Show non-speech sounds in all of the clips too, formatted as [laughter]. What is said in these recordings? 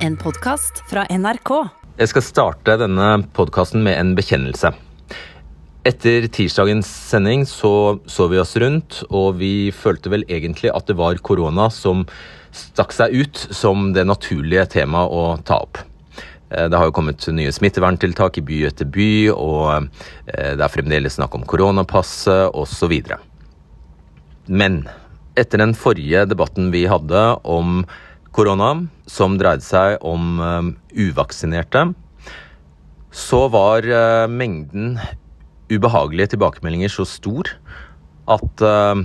En podkast fra NRK. Jeg skal starte denne podkasten med en bekjennelse. Etter tirsdagens sending så så vi oss rundt, og vi følte vel egentlig at det var korona som stakk seg ut som det naturlige temaet å ta opp. Eh, Det har jo kommet nye smitteverntiltak i by etter by, og eh, det er fremdeles snakk om koronapasset osv. Men etter den forrige debatten vi hadde om korona, som dreide seg om eh, uvaksinerte, så var eh, mengden ubehagelige tilbakemeldinger så stor at eh,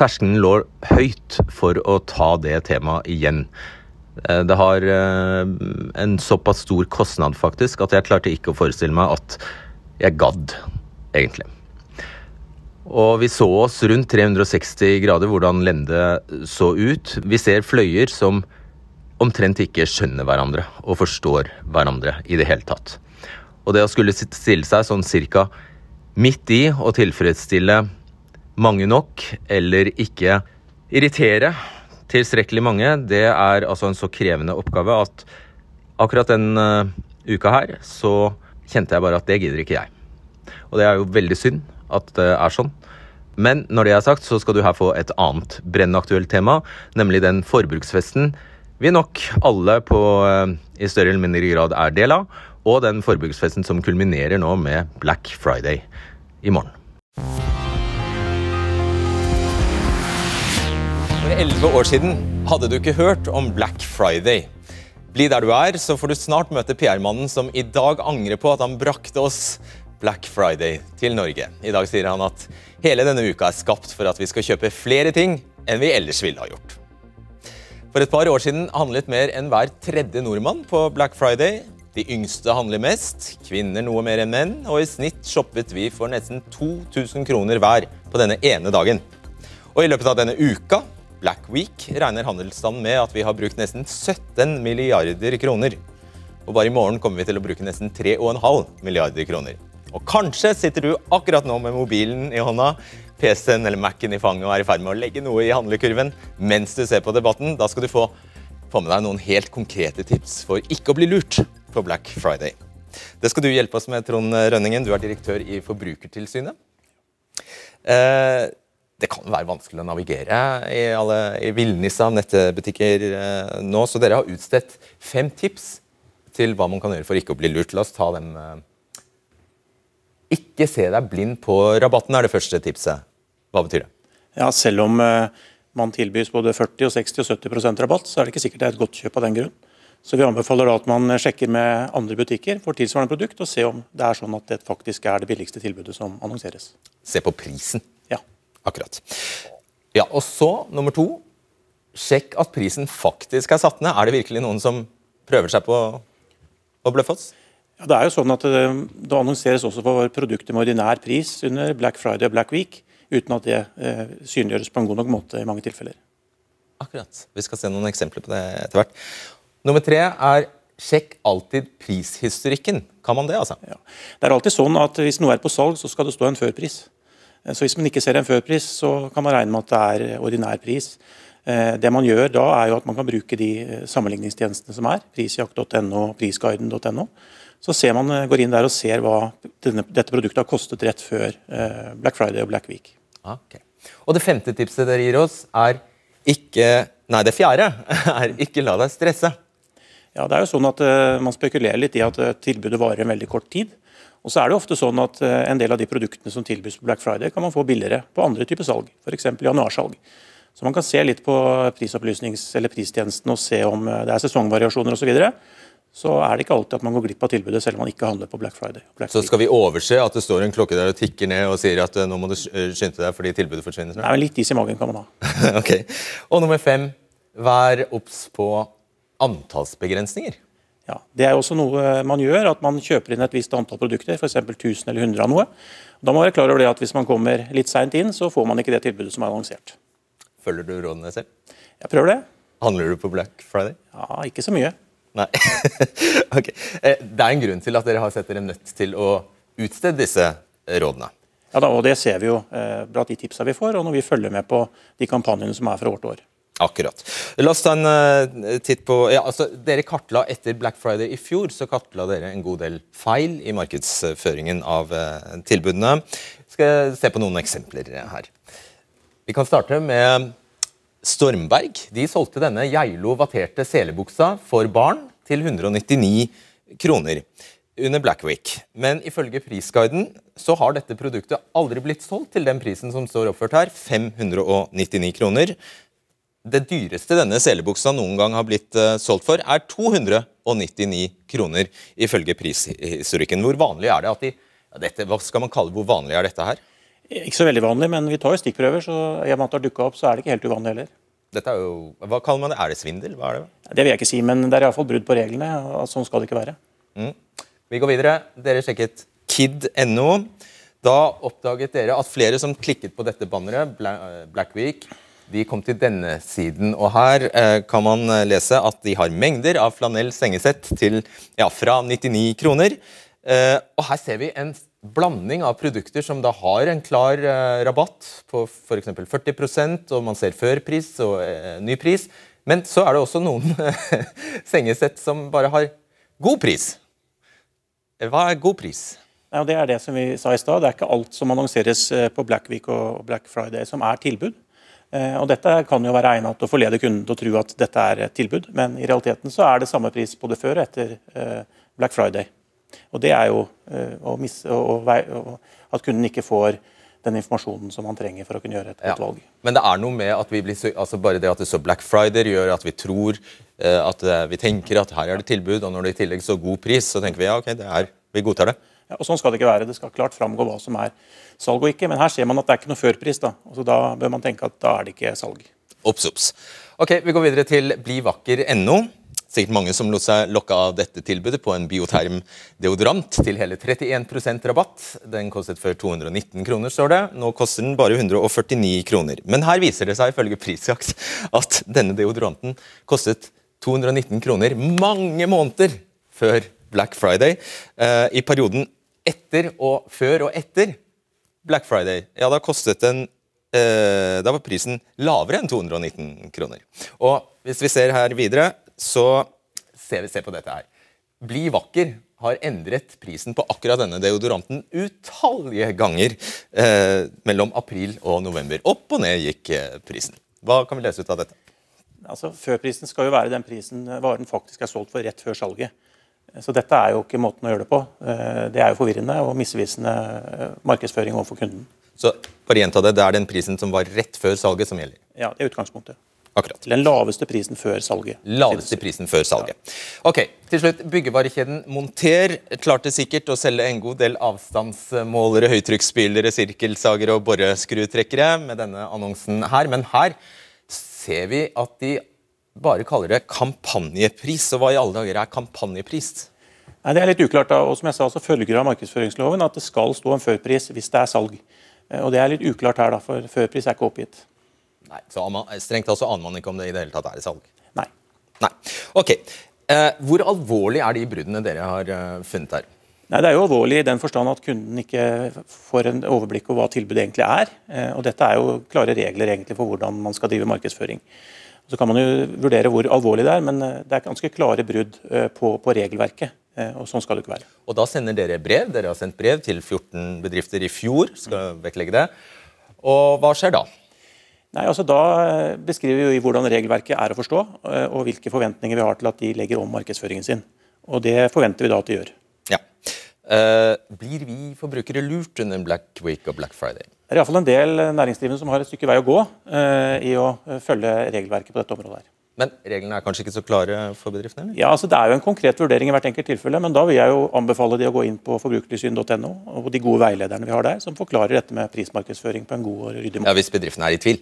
terskelen lå høyt for å ta det temaet igjen. Det har en såpass stor kostnad faktisk at jeg klarte ikke å forestille meg at jeg gadd, egentlig. Og vi så oss rundt 360 grader hvordan Lende så ut. Vi ser fløyer som omtrent ikke skjønner hverandre og forstår hverandre i det hele tatt. Og det å skulle stille seg sånn cirka midt i og tilfredsstille mange nok, eller ikke irritere tilstrekkelig mange, det er altså en så krevende oppgave at akkurat den eh, uka her så kjente jeg bare at det gidder ikke jeg. Og det er jo veldig synd at det er sånn. Men når det er sagt, så skal du her få et annet brennaktuelt tema, nemlig den forbruksfesten vi nok alle på, eh, i større eller mindre grad er del av, og den forbruksfesten som kulminerer nå med Black Friday i morgen. For elleve år siden hadde du ikke hørt om Black Friday. Bli der du er, så får du snart møte PR-mannen som i dag angrer på at han brakte oss Black Friday til Norge. I dag sier han at hele denne uka er skapt for at vi skal kjøpe flere ting enn vi ellers ville ha gjort. For et par år siden handlet mer enn hver tredje nordmann på Black Friday. De yngste handler mest, kvinner noe mer enn menn, og i snitt shoppet vi for nesten 2000 kroner hver på denne ene dagen. Og i løpet av denne uka, Black Week, regner handelsstanden med at vi har brukt nesten 17 milliarder kroner. Og bare i morgen kommer vi til å bruke nesten 3,5 milliarder kroner. Og kanskje sitter du akkurat nå med mobilen i hånda, PC-en eller Mac-en i fanget og er i ferd med å legge noe i handlekurven mens du ser på debatten. Da skal du få, få med deg noen helt konkrete tips for ikke å bli lurt på Black Friday. Det skal du hjelpe oss med, Trond Rønningen. Du er direktør i Forbrukertilsynet. Eh, det kan være vanskelig å navigere i, alle, i villnis av nettbutikker eh, nå, så dere har utstedt fem tips til hva man kan gjøre for ikke å bli lurt. La oss ta dem. eh. Ikke se deg blind på rabatten, er det første tipset. Hva betyr det? Ja, Selv om eh, man tilbys både 40, og 60 og 70% rabatt, så er det ikke sikkert det er et godt kjøp av den grunn. Så Vi anbefaler da at man sjekker med andre butikker for tilsvarende produkt, og se om det er sånn at det faktisk er det billigste tilbudet som annonseres. Se på prisen. Ja. Akkurat. Ja, Og så, nummer to, sjekk at prisen faktisk er satt ned. Er det virkelig noen som prøver seg på å bløffe oss? Ja, det er jo sånn at det, det annonseres også for produkter med ordinær pris under Black Friday og Black Week, uten at det eh, synliggjøres på en god nok måte i mange tilfeller. Akkurat. Vi skal se noen eksempler på det etter hvert. Nummer tre er sjekk alltid prishistorikken. Kan man det, altså? Ja. Det er alltid sånn at hvis noe er på salg, så skal det stå en førpris. Eh, Så Hvis man ikke ser en førpris, så kan man regne med at det er ordinær pris. Eh, Det man gjør da, er jo at man kan bruke de eh, sammenligningstjenestene som er. Prisjakt.no, prisguiden.no. Så ser man, eh, går inn der og ser hva denne, dette produktet har kostet rett før eh, Black Friday og Black Week. Ok. Og det femte tipset dere gir oss, er ikke Nei, det fjerde [laughs] er ikke la deg stresse. Ja, det er jo sånn at eh, Man spekulerer litt i at tilbudet varer en veldig kort tid. Og så er det ofte sånn at eh, En del av de produktene som tilbys på Black Friday, kan man få billigere på andre typer salg, f.eks. januarsalg. Så Man kan se litt på prisopplysnings- eller pristjenesten og se om det er sesongvariasjoner osv. Så, videre. Så er det ikke alltid at man går glipp av tilbudet selv om man ikke handler på Black Friday. Black Så skal vi overse at det står en klokke der og tikker ned og sier at eh, nå må du skynde deg fordi tilbudet forsvinner? Nei, men Litt is i magen kan man ha. [laughs] ok. Og nummer fem, vær obs på antallsbegrensninger. Ja, Det er også noe man gjør, at man kjøper inn et visst antall produkter, f.eks. 1000 eller 100 av noe. Da må man være klar over det at Hvis man kommer litt seint inn, så får man ikke det tilbudet som er annonsert. Følger du rådene selv? Jeg prøver det. Handler du på Black Friday? Ja, Ikke så mye. Nei. [laughs] ok. Eh, Det er en grunn til at dere har sett dere nødt til å utstede disse rådene. Ja, da, og Det ser vi jo eh, blant de tipsa vi får, og når vi følger med på de kampanjene som er fra år til år. Akkurat. La oss ta en uh, titt på ja, altså, Dere kartla etter Black Friday i fjor så kartla dere en god del feil i markedsføringen av uh, tilbudene. Skal se på noen eksempler her. Vi kan starte med Stormberg. De solgte denne Geilo vatterte selebuksa for barn til 199 kroner under Black Week. Men ifølge Prisguiden så har dette produktet aldri blitt solgt til den prisen som står oppført her, 599 kroner. Det dyreste denne selebuksa noen gang har blitt uh, solgt for, er 299 kroner, ifølge prishistorikken. Hvor vanlig er det at de ja, dette, Hva skal man kalle hvor vanlig er dette her? Ikke så veldig vanlig, men vi tar jo stikkprøver, så i og med at det har dukka opp, så er det ikke helt uvanlig heller. Dette er jo, hva kaller man det? Er det svindel? Hva er det? Det vil jeg ikke si, men det er iallfall brudd på reglene. og Sånn skal det ikke være. Mm. Vi går videre. Dere sjekket kid.no. Da oppdaget dere at flere som klikket på dette banneret, Black Week, de kom til denne siden, og her eh, kan man eh, lese at de har mengder av flanell sengesett til ja, fra 99 kroner. Eh, og her ser vi en blanding av produkter som da har en klar eh, rabatt på f.eks. 40% og man ser førpris og eh, ny pris. Men så er det også noen [laughs] sengesett som bare har god pris. Eh, hva er god pris? Ja, det er det som vi sa i stad. Det er ikke alt som annonseres på Black Week og Black Friday som er tilbud. Eh, og Dette kan jo være egnet til å forlede kunden til å tro at dette er et tilbud, men i realiteten så er det samme pris både før og etter eh, Black Friday. Og Det er jo eh, å misse, og, og, at kunden ikke får den informasjonen som man trenger for å kunne gjøre et godt valg. Men det er noe med at vi blir, så, altså bare det at det så Black Friday gjør at vi tror at vi tenker at her er det tilbud, og når det i tillegg så god pris, så tenker vi ja, ok, det er, vi godtar det. Ja, og Sånn skal det ikke være. Det skal klart framgå hva som er salg og ikke. Men her ser man at det er ikke noe førpris. Da og da bør man tenke at da er det ikke salg. Ops, ops. Ok, Vi går videre til blivakker.no. Sikkert mange som lot seg lokke av dette tilbudet på en bioterm deodorant til hele 31% rabatt. Den kostet før 219 kroner, står det. Nå koster den bare 149 kroner. Men her viser det seg ifølge Prisjakt at denne deodoranten kostet 219 kroner mange måneder før Black Friday. Eh, I perioden etter og før og etter Black Friday, ja, da kostet den eh, Da var prisen lavere enn 219 kroner. Og hvis vi ser her videre, så ser vi se på dette her. Bli vakker har endret prisen på akkurat denne deodoranten utallige ganger eh, mellom april og november. Opp og ned gikk eh, prisen. Hva kan vi lese ut av dette? Altså, Førprisen skal jo være den prisen varen faktisk er solgt for rett før salget. Så dette er jo ikke måten å gjøre det på. Eh, det er jo forvirrende og misvisende eh, markedsføring overfor kunden. Så bare gjenta det, det er den prisen som var rett før salget som gjelder? Ja, det er utgangspunktet. Akkurat. Den laveste prisen før salget. Laveste prisen før salget. Ok, til slutt. Byggevarekjeden Monter klarte sikkert å selge en god del avstandsmålere, høytrykksspylere, sirkelsagere og boreskrutrekkere med denne annonsen her, men her ser vi at de bare kaller det kampanjepris. Og hva i alle dager er kampanjepris? Nei, Det er litt uklart. da, og som jeg sa, så følger av markedsføringsloven at det skal stå en førpris hvis det er salg. Eh, og Det er litt uklart her, da, for førpris er ikke oppgitt. Nei, så Strengt tatt så aner man ikke om det i det hele tatt er i salg? Nei. Nei. Ok. Eh, hvor alvorlig er de bruddene dere har uh, funnet her? Nei, Det er jo alvorlig i den forstand at kunden ikke får en overblikk over hva tilbudet egentlig er. Eh, og Dette er jo klare regler egentlig for hvordan man skal drive markedsføring. Så kan man jo vurdere hvor alvorlig det er, men eh, det er ganske klare brudd eh, på, på regelverket. Eh, og sånn skal det ikke være. Og Da sender dere brev. Dere har sendt brev til 14 bedrifter i fjor. skal vektlegge det. Og hva skjer da? Nei, altså Da beskriver vi hvordan regelverket er å forstå, og hvilke forventninger vi har til at de legger om markedsføringen sin. Og Det forventer vi da at de gjør. Ja. Uh, blir vi forbrukere lurt under Black Week og Black Friday? Det er iallfall en del næringsdrivende som har et stykke vei å gå uh, i å eh, følge regelverket på dette området. her. Men reglene er kanskje ikke så klare for bedriftene? eller? Ja, altså Det er jo en konkret vurdering i hvert enkelt tilfelle, men da vil jeg jo anbefale de å gå inn på forbrukertilsyn.no og de gode veilederne vi har der, som forklarer dette med prismarkedsføring på en god og ryddig måte. Ja, Hvis bedriftene er i tvil?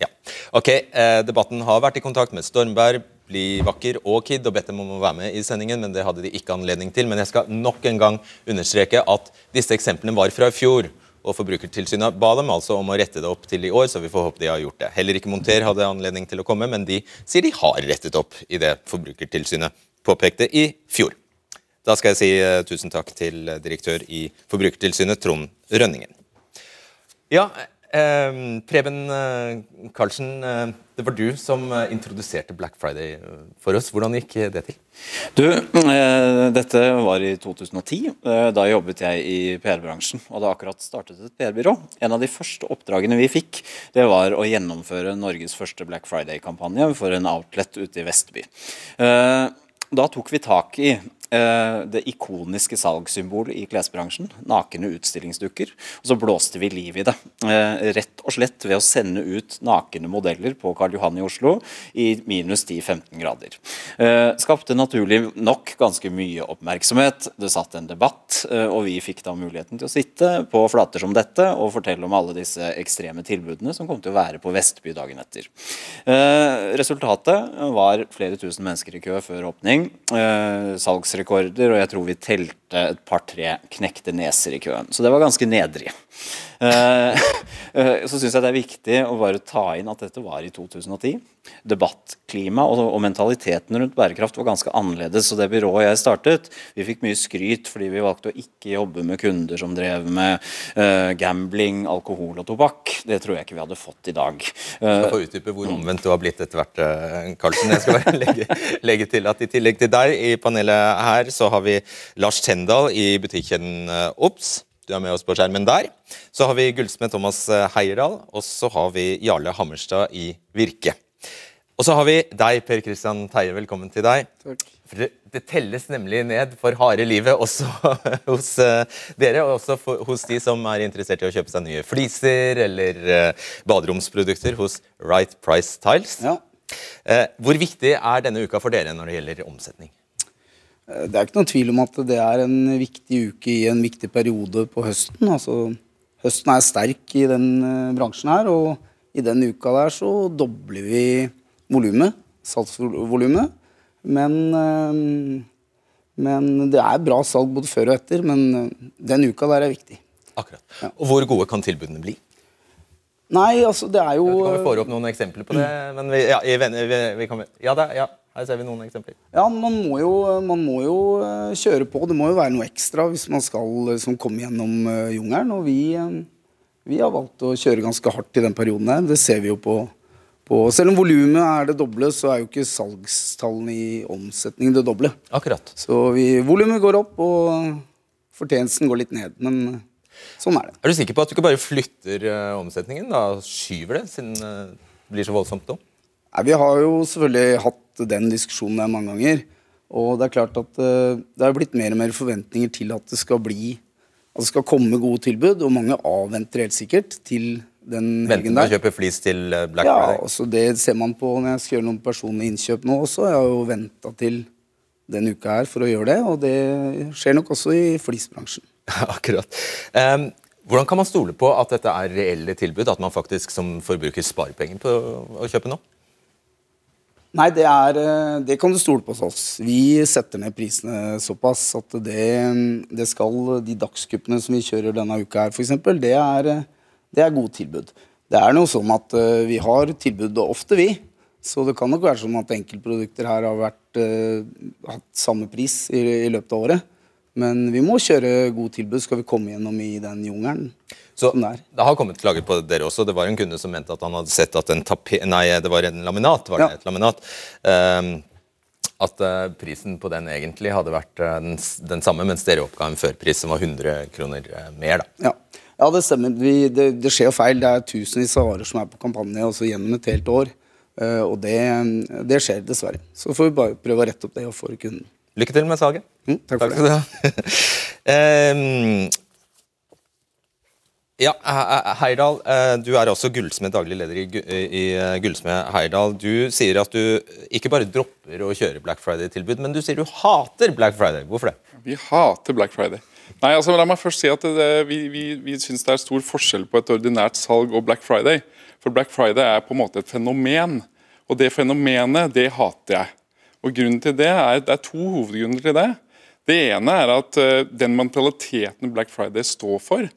Ja. Ok, eh, Debatten har vært i kontakt med Stormberg, bli vakker og Kid og bedt dem om å være med i sendingen, men det hadde de ikke anledning til. Men jeg skal nok en gang understreke at disse eksemplene var fra i fjor. Og Forbrukertilsynet ba dem altså om å rette det opp til i år, så vi får håpe de har gjort det. Heller ikke Monter hadde anledning til å komme, men de sier de har rettet opp i det Forbrukertilsynet påpekte i fjor. Da skal jeg si uh, tusen takk til direktør i Forbrukertilsynet, Trond Rønningen. Ja, Eh, Preben Karlsen, eh, det var du som eh, introduserte Black Friday eh, for oss. Hvordan gikk det til? Du, eh, dette var i 2010. Eh, da jobbet jeg i PR-bransjen og hadde akkurat startet et PR-byrå. En av de første oppdragene vi fikk, det var å gjennomføre Norges første Black Friday-kampanje for en outlet ute i Vestby. Da tok vi tak i det ikoniske salgssymbolet i klesbransjen. Nakne utstillingsdukker. Og så blåste vi liv i det. Eh, rett og slett ved å sende ut nakne modeller på Karl Johan i Oslo i minus 10-15 grader. Eh, skapte naturlig nok ganske mye oppmerksomhet. Det satt en debatt, og vi fikk da muligheten til å sitte på flater som dette og fortelle om alle disse ekstreme tilbudene som kom til å være på Vestby dagen etter. Resultatet var flere tusen mennesker i kø før åpning. Salgsresultatet verdensrekorder, og jeg tror vi telte et par-tre knekte neser i køen. Så det var ganske nedrig. Eh, [laughs] eh, så syns jeg det er viktig å bare ta inn at dette var i 2010. Debattklima og, og mentaliteten rundt bærekraft var ganske annerledes. Og det byrået jeg startet, vi fikk mye skryt fordi vi valgte å ikke jobbe med kunder som drev med uh, gambling, alkohol og tobakk. Det tror jeg ikke vi hadde fått i dag. Uh, skal få utdype hvor omvendt du har blitt etter hvert, Karlsen. Jeg skal bare [laughs] legge, legge, til at i tillegg til deg i panelet her, så har vi Lars Tendal i butikken Ops du er med oss på skjermen der. Så har vi gullsmed Thomas eh, Heierdal, og så har vi Jarle Hammerstad i Virke. Og så har vi deg, Per Kristian Teie. Velkommen til deg. Takk. For det, det, telles nemlig ned for harde livet også [laughs] hos uh, dere, og også for, hos de som er interessert i å kjøpe seg nye fliser eller uh, baderomsprodukter hos Right Price Tiles. Ja. Uh, hvor viktig er denne uka for dere når det gjelder omsetning? Eh, det er ikke noen tvil om at det er en viktig uke i en viktig periode på høsten. Altså, høsten er sterk i den uh, bransjen her, og i den uka der så dobler vi volumet, salgsvolumet. Men, uh, men det er bra salg både før og etter, men den uka der er viktig. Akkurat. Og hvor gode kan tilbudene bli? Nei, altså det er jo Kan vi få opp noen eksempler på det? Men vi, ja, vi, vi kan, ja, det, ja. Her ser vi noen eksempler. Ja, man må, jo, man må jo eh, kjøre på. Det må jo være noe ekstra hvis man skal liksom, komme gjennom uh, jungelen. Og vi, uh, vi, har valgt å kjøre ganske hardt i den perioden her. Det ser vi jo på. på selv om volumet er det doble, så er jo ikke salgstallene i omsetning det doble. Akkurat. Så volumet går opp, og fortjenesten går litt ned. Men sånn er det. Er du sikker på at du ikke bare flytter uh, omsetningen? da, Skyver det, siden det blir så voldsomt nå? Nei, Vi har jo selvfølgelig hatt den diskusjonen der mange ganger. Og det er klart at uh, det er blitt mer og mer forventninger til at det skal bli at det skal komme gode tilbud, og mange avventer helt sikkert til den helgen der. Venter å kjøpe flis til eh, Black Friday? Ja, altså det ser man på når jeg skal gjøre noen personlige innkjøp nå også. Jeg har jo venta til denne uka her for å gjøre det, og det skjer nok også i flisbransjen. [laughs] Akkurat. Um, hvordan kan man stole på at dette er reelle tilbud, at man faktisk som forbruker sparer penger på å kjøpe nå? Nei, det, er, eh, det kan du stole på hos oss. Vi setter ned prisene såpass at det, det skal De dagskuppene som vi kjører denne uka her, f.eks., det, er, det er gode tilbud. Det er noe sånn at uh, vi har tilbud ofte, vi. Så det kan nok være sånn at enkeltprodukter her har vært, uh, hatt samme pris i, i løpet av året. Men vi må kjøre gode tilbud skal vi komme gjennom i den jungelen. Så det har kommet klager på dere også. Det var en kunde som mente at han hadde sett at en tapet Nei, det var en laminat. var det ja. et laminat. Um, at uh, prisen på den egentlig hadde vært uh, den, den, samme, mens dere oppga en førpris som var 100 kroner uh, mer. da. Ja. ja det stemmer. Vi, det, det, skjer jo feil. Det er tusenvis av varer som er på kampanje også gjennom et helt år. og det, det, skjer dessverre. Så får vi bare prøve å rette opp det og få kunden. Lykke til med salget. Mm, takk, takk for det. [laughs] Ja, Heyerdahl, eh, du er også gullsmed, daglig leder i, eh, Gullsmed Heyerdahl. Du sier at du ikke bare dropper å kjøre Black Friday-tilbud, men du sier du hater Black Friday. Hvorfor det? Vi hater Black Friday. Nei, altså La meg først si at det, vi, vi, vi syns det er stor forskjell på et ordinært salg og Black Friday. For Black Friday er på en måte et fenomen, og det fenomenet, det hater jeg. Og grunnen til Det er, det er to hovedgrunner til det. Det ene er at den mentaliteten Black Friday står for,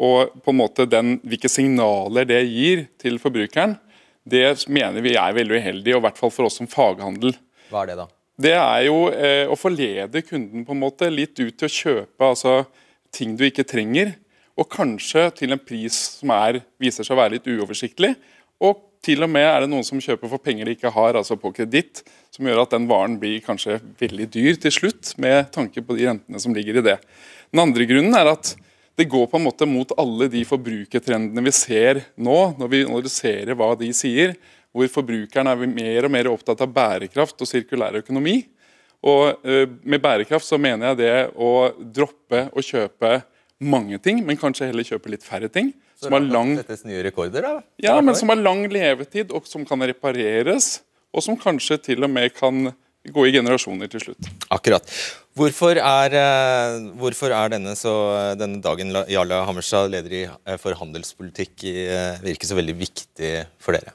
og på en måte den, hvilke signaler det gir til forbrukeren, det mener vi er veldig uheldig, og i hvert fall for oss som faghandel. Hva er det da? Det er jo eh, å forlede kunden på en måte litt ut til å kjøpe altså, ting du ikke trenger, og kanskje til en pris som er, viser seg å være litt uoversiktlig. Og til og med er det noen som kjøper for penger de ikke har, altså på kreditt, som gjør at den varen blir kanskje veldig dyr til slutt, med tanke på de rentene som ligger i det. Den andre grunnen er at det går på en måte mot alle de forbrukertrendene vi ser nå, når vi analyserer hva de sier, hvor forbrukeren er mer og mer opptatt av bærekraft og sirkulær økonomi. Og uh, Med bærekraft så mener jeg det å droppe å kjøpe mange ting, men kanskje heller kjøpe litt færre ting. Som har lang nye rekorder, da? Ja, men som har lang levetid, og som kan repareres. Og som kanskje til og med kan gå i generasjoner til slutt. Akkurat. Hvorfor er, eh, hvorfor er denne, så, denne, dagen Jarle Hammerstad, leder i, eh, for handelspolitikk, virker så veldig viktig for dere?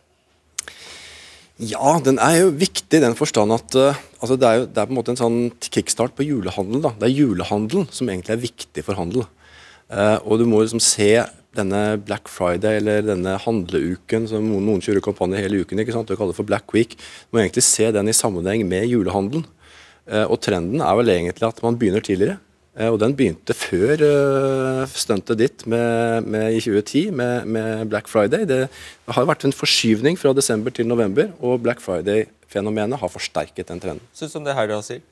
Ja, den er jo viktig i den forstand at altså det, er jo, det, er på en måte en sånn kickstart på julehandel. da. Det er julehandelen som egentlig er viktig for handel. Uh, og du må liksom se denne Black Friday eller denne handleuken som noen, noen kjører kampanje hele uken, ikke sant? du kaller for Black Week. Du må egentlig se den i sammenheng med julehandelen. Uh, og trenden er vel egentlig at man begynner tidligere. Eh, og den begynte før uh, stuntet ditt med, med, i 2010 med, med, Black Friday. Det har vært en forskyvning fra desember til november, og Black Friday-fenomenet har forsterket den trenden. Syns du om det her da sier?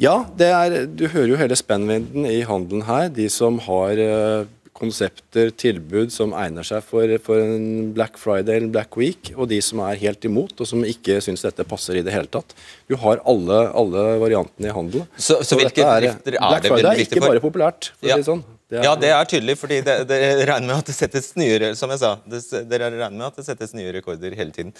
Ja, er, du hører jo hele spennvidden i handelen her. De som har konsepter, tilbud som egner seg for, for, en Black Friday eller Black Week, og de som er helt imot og som ikke syns dette passer i det hele tatt. Du har alle, alle variantene i handel. Så, så, hvilke bedrifter er, det Black Friday er ikke bare populært. for ja. å si sånn. Det ja, det er tydelig, fordi dere regner med at det settes nye som jeg sa, dere regner med at det settes nye rekorder hele tiden.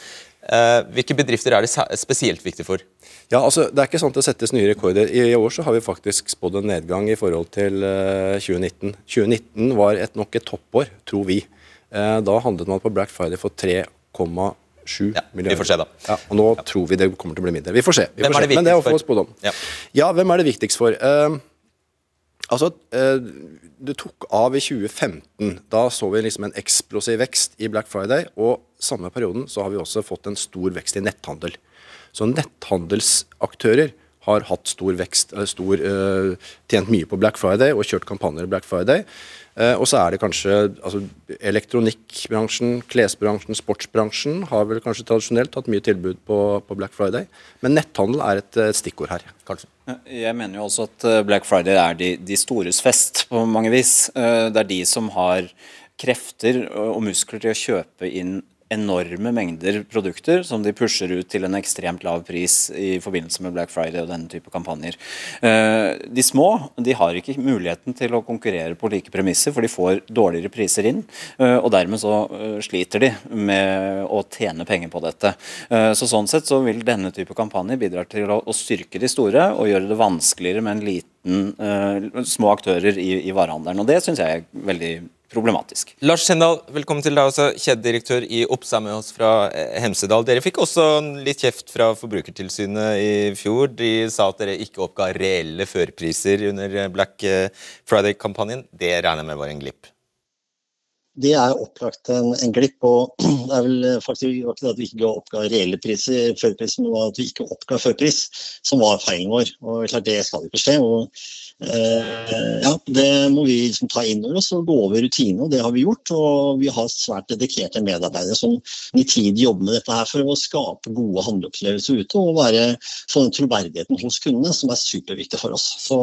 Eh, hvilke bedrifter er det spesielt viktig for? Ja, altså, Det er ikke sånn at det settes nye rekorder. I, år så har vi faktisk spådd en nedgang i forhold til eh, 2019. 2019 var et, nok et toppår, tror vi. Eh, da handlet man på Black Friday for 3,7 ja, milliarder. Vi får se, da. Ja, og Nå ja. tror vi det kommer til å bli mindre. Vi får se. Vi får se. Det Men det er å få spådd om. Ja. ja, hvem er det viktigst for? Uh, Altså, eh, Det tok av i 2015. Da så vi liksom en eksplosiv vekst i Black Friday. Og samme perioden så har vi også fått en stor vekst i netthandel. Så netthandelsaktører har hatt stor vekst, stor, uh, tjent mye på Black Friday og kjørt kampanjer Black Friday. Uh, og så er det kanskje altså, elektronikkbransjen, klesbransjen, sportsbransjen har vel kanskje tradisjonelt hatt mye tilbud på, på Black Friday. Men netthandel er et, et, stikkord her, kanskje. Jeg mener jo også at eh, Black Friday er de, de stores fest på mange vis. Det er de som har krefter og muskler til å kjøpe inn enorme mengder produkter som de pusher ut til en ekstremt lav pris i forbindelse med Black Friday og denne type kampanjer. Eh, de små de har ikke muligheten til å konkurrere på like premisser, for de får dårligere priser inn. Eh, og dermed så eh, sliter de med å tjene penger på dette. Så Sånn sett så vil denne type kampanjer bidra til å styrke de store og gjøre det vanskeligere med en liten, små aktører i, i varehandelen. Og Det syns jeg er veldig problematisk. Lars Kjendal, velkommen til deg også, kjededirektør i Oppsa med oss fra eh, Hemsedal. Dere fikk også litt kjeft fra Forbrukertilsynet i fjor. De sa at dere ikke oppga reelle førpriser under eh, Black eh, Friday-kampanjen. Det regner jeg med var en glipp? Det er opplagt en, en, glipp. og [clears throat] Det er vel faktisk ikke at vi ikke oppga reelle priser, førpris, men at vi ikke oppga førpris, som var feilen vår. og klart Det skal ikke skje. og ja, Det må vi liksom ta inn over oss og gå over rutinene, og det har vi gjort. Og vi har svært dedikerte medarbeidere som i tid jobber med dette her for å skape gode handleopplevelser ute og være den troverdigheten hos kundene, som er superviktig for oss. Så,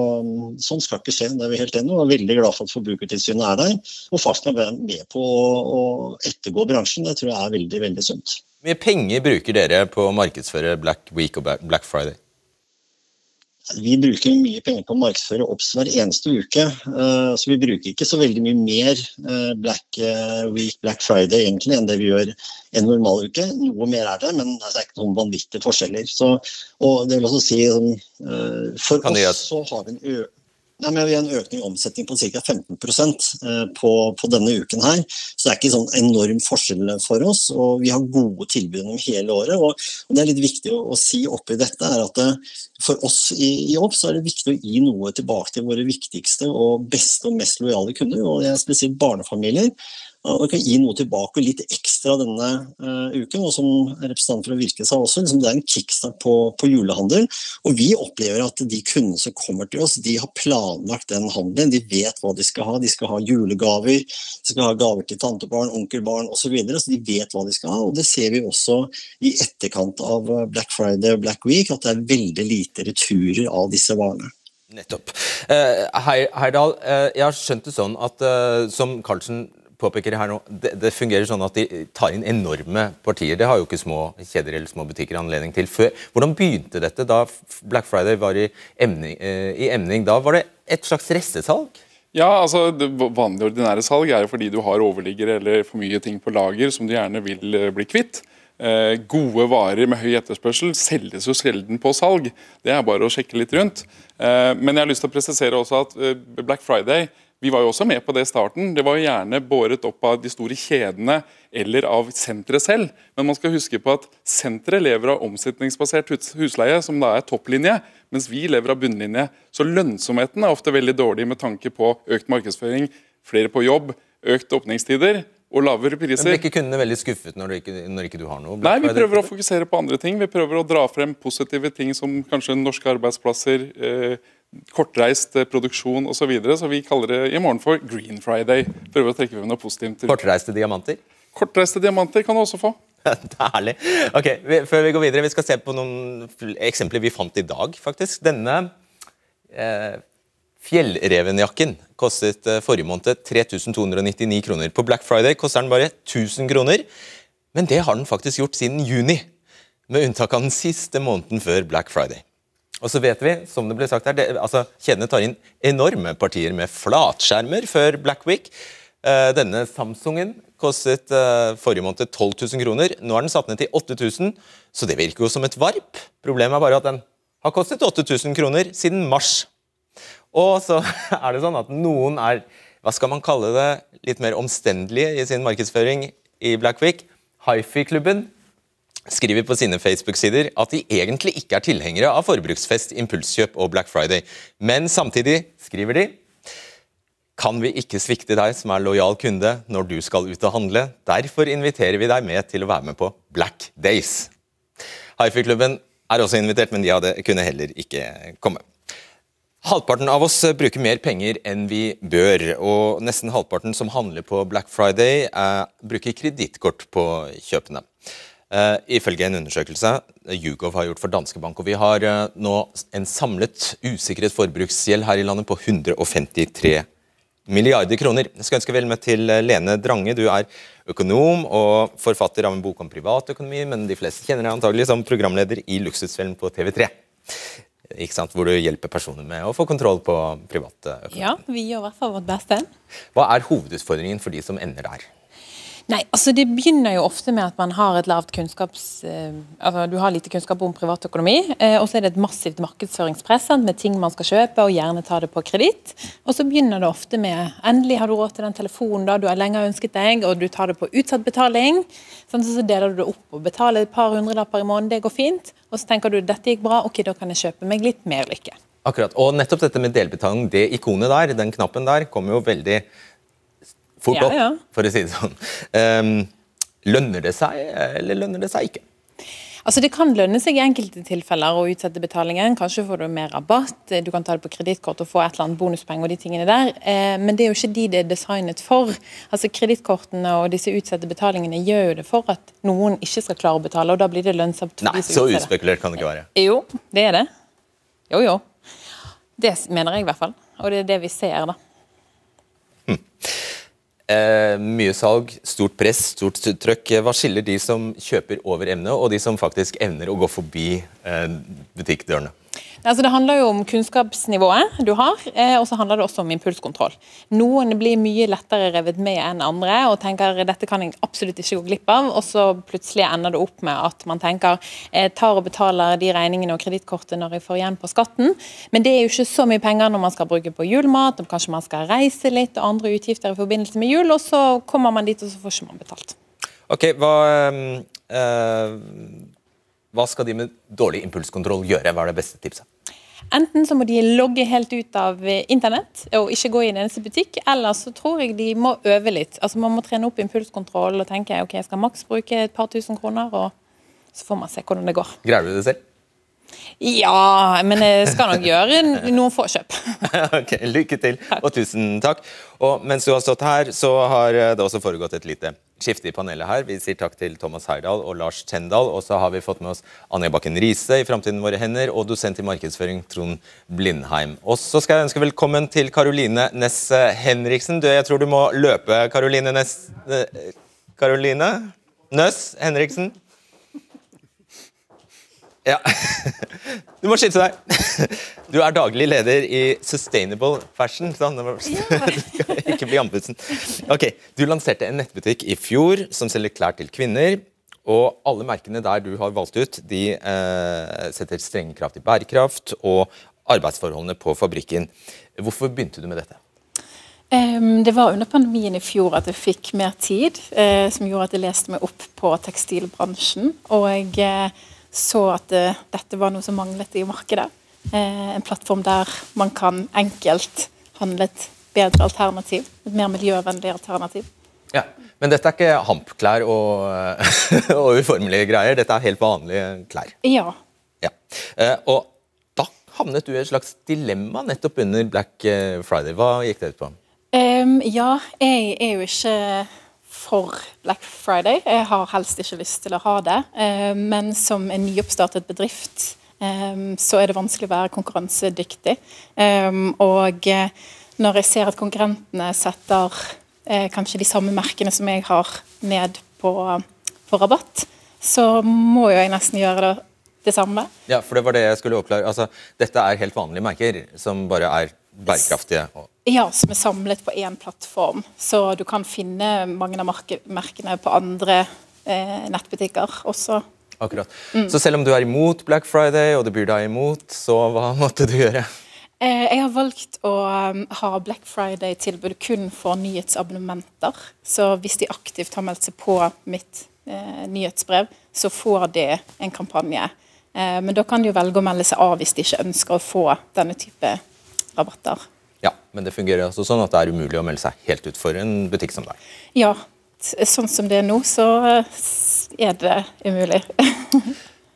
sånn skal ikke skje, det er vi helt enige og er veldig glad for at Forbrukertilsynet er der og faktisk er med på å ettergå bransjen. Det tror jeg er veldig, veldig sunt. Hvor mye penger bruker dere på å markedsføre Black Week og Black Friday? Vi bruker mye penger på å markedsføre OBS hver eneste uke. Eh, så vi bruker ikke så veldig mye mer eh, Black eh, Week, Black Friday egentlig enn det vi gjør en normal uke. Noe mer er det, men det er ikke noen vanvittige forskjeller. Så, og det vil også si, For oss så har vi en Nei, men Vi har en økning i omsetning på ca. 15 eh, på, på denne uken. her, så Det er ikke sånn enorm forskjell for oss. og Vi har gode tilbud gjennom hele året. og, Det er litt viktig å, å, si oppi dette er at det, eh, for oss i Jobb så er det viktig å gi noe tilbake til våre viktigste og beste og mest lojale kunder. og det er Spesielt barnefamilier Og kan gi noe tilbake, litt ekstra denne uh, uken. Og som representanten fra Virke sa også, liksom, det er en kickstart på, på, julehandel. Og vi opplever at de kundene som kommer til oss, de har planlagt den handelen. De vet hva de skal ha. De skal ha julegaver, de skal ha gaver til tantebarn, onkelbarn osv. Så, videre, så de vet hva de skal ha. Og det ser vi også i etterkant av Black Friday og Black Week, at det er veldig lite returer av disse varene. Nettopp. Uh, Heyerdahl, uh, jeg har skjønt det sånn at uh, som Carlsen påpeker her nå, det, det, fungerer sånn at de tar inn enorme partier. Det har jo ikke små kjeder eller små butikker anledning til før. Hvordan begynte dette da Black Friday var i emning? I emning da var det et slags restesalg? Ja, altså det Vanlig ordinære salg er jo fordi du har overliggere eller for mye ting på lager som du gjerne vil bli kvitt. Eh, gode varer med høy etterspørsel selges jo sjelden på salg. Det er bare å sjekke litt rundt. Eh, men jeg har lyst til å presisere også at eh, Black Friday vi var jo også med på det i starten. Det var jo gjerne båret opp av de store kjedene eller av senteret selv. Men man skal huske på at senteret lever av omsetningsbasert husleie, som da er topplinje, mens vi lever av bunnlinje. Så lønnsomheten er ofte veldig dårlig med tanke på økt markedsføring, flere på jobb, økt åpningstider og lavere priser. Men Blir ikke kundene veldig skuffet når, ikke, når ikke du har noe? Nei, vi prøver å fokusere på andre ting. Vi prøver å dra frem positive ting som kanskje norske arbeidsplasser, eh, kortreist eh, produksjon osv. Så, videre. så vi kaller det i morgen for Green Friday. Prøver å trekke frem noe positivt. Kortreiste diamanter? Kortreiste diamanter kan du også få. [laughs] Er herlig. Ok, vi, Før vi går videre, vi skal se på noen eksempler vi fant i dag, faktisk. Denne eh, Fjellrevenjakken kostet eh, forrige måned 3299 kroner. På Black Friday koster den bare 1000 kroner, men det har den faktisk gjort siden juni. Med unntak av den siste måneden før Black Friday. Og så vet vi, som det ble sagt her, det, altså, Kjedene tar inn enorme partier med flatskjermer før Black Week. Uh, denne Samsungen kostet uh, forrige måned 12 000 kroner. Nå er den satt ned til 8000, så det virker jo som et varp. Problemet er bare at den har kostet 8000 kroner siden mars. Og så [laughs] er det sånn at noen er hva skal man kalle det, litt mer omstendelige i sin markedsføring i Black Week. Hifi-klubben skriver på sine Facebook-sider at de egentlig ikke er tilhengere av forbruksfest, impulskjøp og Black Friday. Men samtidig skriver de kan vi ikke svikte deg som er lojal kunde når du skal ut og handle. Derfor inviterer vi deg med til å være med på Black Days. Hifi-klubben er også invitert, men de hadde, kunne heller ikke komme. Halvparten av oss bruker mer penger enn vi bør, og nesten halvparten som handler på Black Friday, eh, bruker kredittkort på kjøpene. Eh, ifølge en undersøkelse Yougov har gjort for Danske Bank. og Vi har uh, nå en samlet usikret forbruksgjeld her i landet på 153 milliarder kroner. Jeg skal ønske vel med til eh, Lene Drange. Du er økonom og forfatter av en bok om privatøkonomi, men de fleste kjenner deg antagelig som programleder i Luksusfellen på TV3 ikke sant? hvor du hjelper personer med å få kontroll på private økonomi. Ja, vi gjør i hvert fall vårt beste. Hva er hovedutfordringen for de som ender der? Nei, altså Det begynner jo ofte med at man har et lavt kunnskaps... Eh, altså Du har lite kunnskap om privatøkonomi, eh, og så er det et massivt markedsføringspress med ting man skal kjøpe, og gjerne ta det på kreditt. Og så begynner det ofte med endelig har du råd til den telefonen da du har lenge ønsket deg, og du tar det på utsatt betaling. Sånn, så deler du det opp og betaler et par hundrelapper i måneden, det går fint. Og så tenker du dette gikk bra, ok, da kan jeg kjøpe meg litt mer lykke. Akkurat, og nettopp dette med delbetaling, det ikonet der, den knappen der, kommer jo veldig fort opp, ja, ja. for å si det sånn. Um, lønner det seg, eller lønner det seg ikke? Altså Det kan lønne seg i enkelte tilfeller å utsette betalingen. Kanskje får du mer rabatt, du kan ta det på kredittkort og få et eller annet bonuspenger og de tingene der. Eh, men det er jo ikke de det er designet for. Altså Kredittkortene og disse utsatte betalingene gjør jo det for at noen ikke skal klare å betale, og da blir det lønnsomt. Nei, så utspekulert kan det ikke være. Jo, det er det. Jo, jo. Det mener jeg i hvert fall. Og det er det vi ser, da. Hm. Eh, mye salg, stort press, stort trøkk. Hva skiller de som kjøper over emnet, og de som faktisk evner å gå forbi eh, butikkdørene? Altså det handler jo om kunnskapsnivået du har, eh, og så handler det også om impulskontroll. Noen blir mye lettere revet med enn andre og tenker dette kan jeg absolutt ikke gå glipp av, og så plutselig ender det opp med at man tenker jeg tar og betaler de regningene og kredittkortet når jeg får igjen på skatten, men det er jo ikke så mye penger når man skal bruke på julemat, og kanskje man skal reise litt og andre utgifter i forbindelse med jul, og så kommer man dit og så får ikke man betalt. Ok, hva... Øh hva skal de med dårlig impulskontroll gjøre? Hva er det beste tipset? Enten så må de logge helt ut av eh, internett og ikke gå i en eneste butikk, eller så tror jeg de må øve litt. Altså Man må trene opp impulskontroll og tenke ok, jeg skal maks bruke et par tusen kroner, og så får man se hvordan det går. Greier du det selv? Ja, men jeg skal nok gjøre noen få kjøp. [laughs] ok, Lykke til, og tusen takk. Og mens du har stått her, så har det også foregått et lite skifte i panelet her. Vi sier takk til Thomas Heyerdahl og Lars Tendal. Og så har vi fått med oss Anja Bakken Riise i Framtiden våre hender, og dosent i markedsføring Trond Blindheim. Og så skal jeg ønske velkommen til Karoline Næss Henriksen. Du, jeg tror du må løpe, Karoline Næss Karoline Nøss Henriksen. Ja. [laughs] Du må skynde deg. Du er daglig leder i Sustainable Fashion. Sånn. [laughs] Ikke bli andputsen. Ok, Du lanserte en nettbutikk i fjor som selger klær til kvinner. Og alle merkene der du har valgt ut, de eh, setter strenge krav til bærekraft og arbeidsforholdene på fabrikken. Hvorfor begynte du med dette? Det var under pandemien i fjor at jeg fikk mer tid, uh, som gjorde at jeg leste meg opp på tekstilbransjen. Og jeg uh, så at uh, dette var noe som manglet i markedet. Uh, en plattform der man kan enkelt handle et bedre alternativ. Et mer miljøvennlig alternativ. Ja, Men dette er ikke hampklær og, [laughs] og uformelige greier, dette er helt vanlige klær? Ja. ja. Og da havnet du i et slags dilemma nettopp under Black Friday. Hva gikk det ut på? Um, ja, jeg er jo ikke for Black Friday. Jeg har helst ikke lyst til å ha det. Eh, men som en nyoppstartet bedrift eh, så er det vanskelig å være konkurransedyktig. Eh, og når jeg ser at konkurrentene setter kanskje de samme merkene som jeg har, ned på, på rabatt, så må jo jeg nesten gjøre det det samme. Ja, for det var det jeg skulle oppklare. Altså, dette er helt vanlige merker som bare er bærekraftige? Ja, som er samlet på én plattform. Så du kan finne mange av merkene på andre eh, nettbutikker også. Akkurat. Mm. Så selv om du er imot Black Friday, og du blir deg imot, så hva [laughs] måtte du gjøre? Eh, jeg har valgt å um, ha Black Friday-tilbud kun for nyhetsabonnementer. Så hvis de aktivt har meldt seg på mitt eh, nyhetsbrev, så får de en kampanje. Eh, men da kan de jo velge å melde seg av hvis de ikke ønsker å få denne type rabatter. Ja, Men det fungerer altså sånn at det er umulig å melde seg helt ut for en butikk som deg? Ja, sånn som det er nå, så er det umulig. [laughs]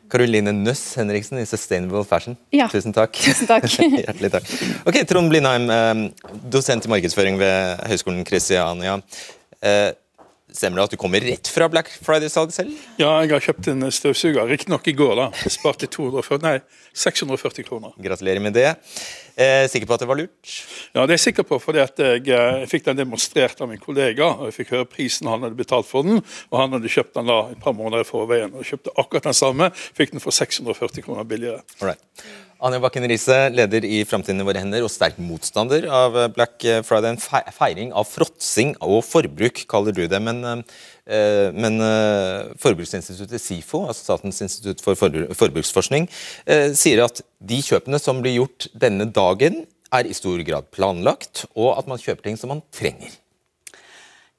Karoline Nøss Henriksen i Sustainable Fashion. Ja. Tusen takk. Tusen takk. [laughs] Hjertelig takk. Ok, Trond Blindheim, eh, dosent i markedsføring ved Høgskolen Kristiania. Stemmer det at du kommer rett fra Black Friday-salget selv? Ja, jeg har kjøpt en støvsuger. Riktignok i går, da. Sparte 240, nei, 640 kroner. Gratulerer med det. Eh, sikker på at det var lurt? Ja, det er jeg sikker på, fordi jeg, eh, jeg fikk den demonstrert av min kollega. og Jeg fikk høre prisen han hadde betalt for den, og han hadde kjøpt den da et par måneder i forveien. og Kjøpte akkurat den samme, fikk den for 640 kroner billigere. Alright. Anja Bakken Riise, leder i Framtiden i våre hender og sterk motstander av Black Friday. En feiring av fråtsing og forbruk, kaller du det. Men, eh, men eh, Forbruksinstituttet SIFO, altså Statens institutt for forbruksforskning, eh, sier at de kjøpene som blir gjort denne dagen, er i stor grad planlagt, og at man kjøper ting som man trenger.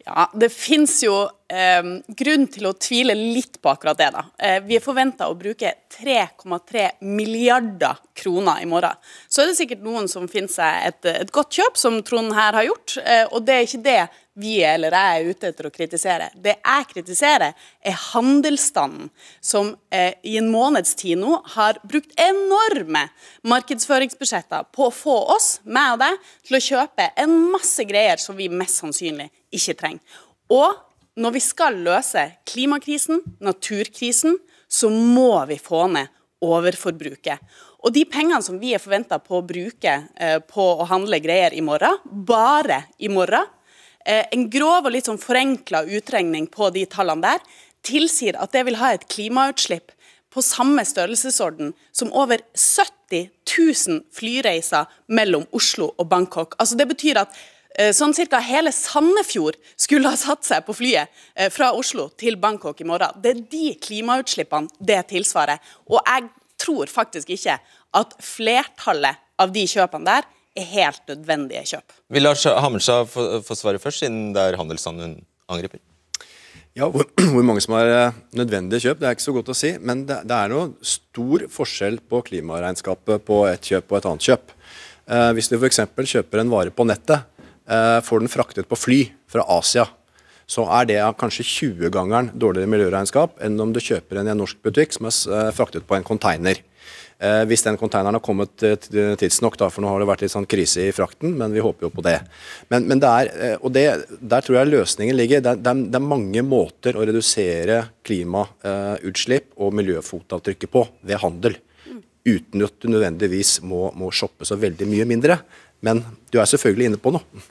Ja, Det finnes jo eh, grunn til å tvile litt på akkurat det. da. Eh, vi er forventa å bruke 3,3 milliarder kroner i morgen. Så er det sikkert noen som finner seg et, et godt kjøp, som Trond her har gjort. Eh, og det er ikke det vi eller jeg er ute etter å kritisere. Det jeg kritiserer, er handelsstanden, som eh, i en måneds tid nå har brukt enorme markedsføringsbudsjetter på å få oss, meg og deg, til å kjøpe en masse greier som vi mest sannsynlig ikke trenger. Og når vi skal løse klimakrisen, naturkrisen, så må vi få ned overforbruket. Og de pengene som vi er forventa på å bruke eh, på å handle greier i morgen, bare i morgen, Eh, en grov og litt sånn forenkla utregning på de tallene der tilsier at det vil ha et klimautslipp på samme størrelsesorden som over 70 000 flyreiser mellom Oslo og Bangkok. Altså Det betyr at sånn cirka hele Sandefjord skulle ha satt seg på flyet eh, fra Oslo til Bangkok i morgen. Det er de klimautslippene det tilsvarer. Og jeg tror faktisk ikke at flertallet av de kjøpene der er helt nødvendige kjøp. Vil Lars Hammerstad få, svare først, siden det er handelsstanden hun angriper? Ja, hvor, [clears throat] hvor, mange som har eh, nødvendige kjøp, det er ikke så godt å si. Men det, det er noe stor forskjell på klimaregnskapet på et kjøp og et annet kjøp. Eh, hvis du f.eks. kjøper en vare på nettet, eh, får den fraktet på fly fra Asia, så er det kanskje 20-gangeren dårligere miljøregnskap enn om du kjøper en i en norsk butikk som er eh, fraktet på en container. Eh, hvis den containeren har kommet eh, tidsnok, da, for nå har det vært litt sånn krise i frakten, men vi håper jo på det. Men, men det er, eh, og det, der tror jeg løsningen ligger. Det er, det er, mange måter å redusere klimautslipp og miljøfotavtrykket på ved handel. Uten at du nødvendigvis må, må shoppe så veldig mye mindre. Men du er selvfølgelig inne på noe.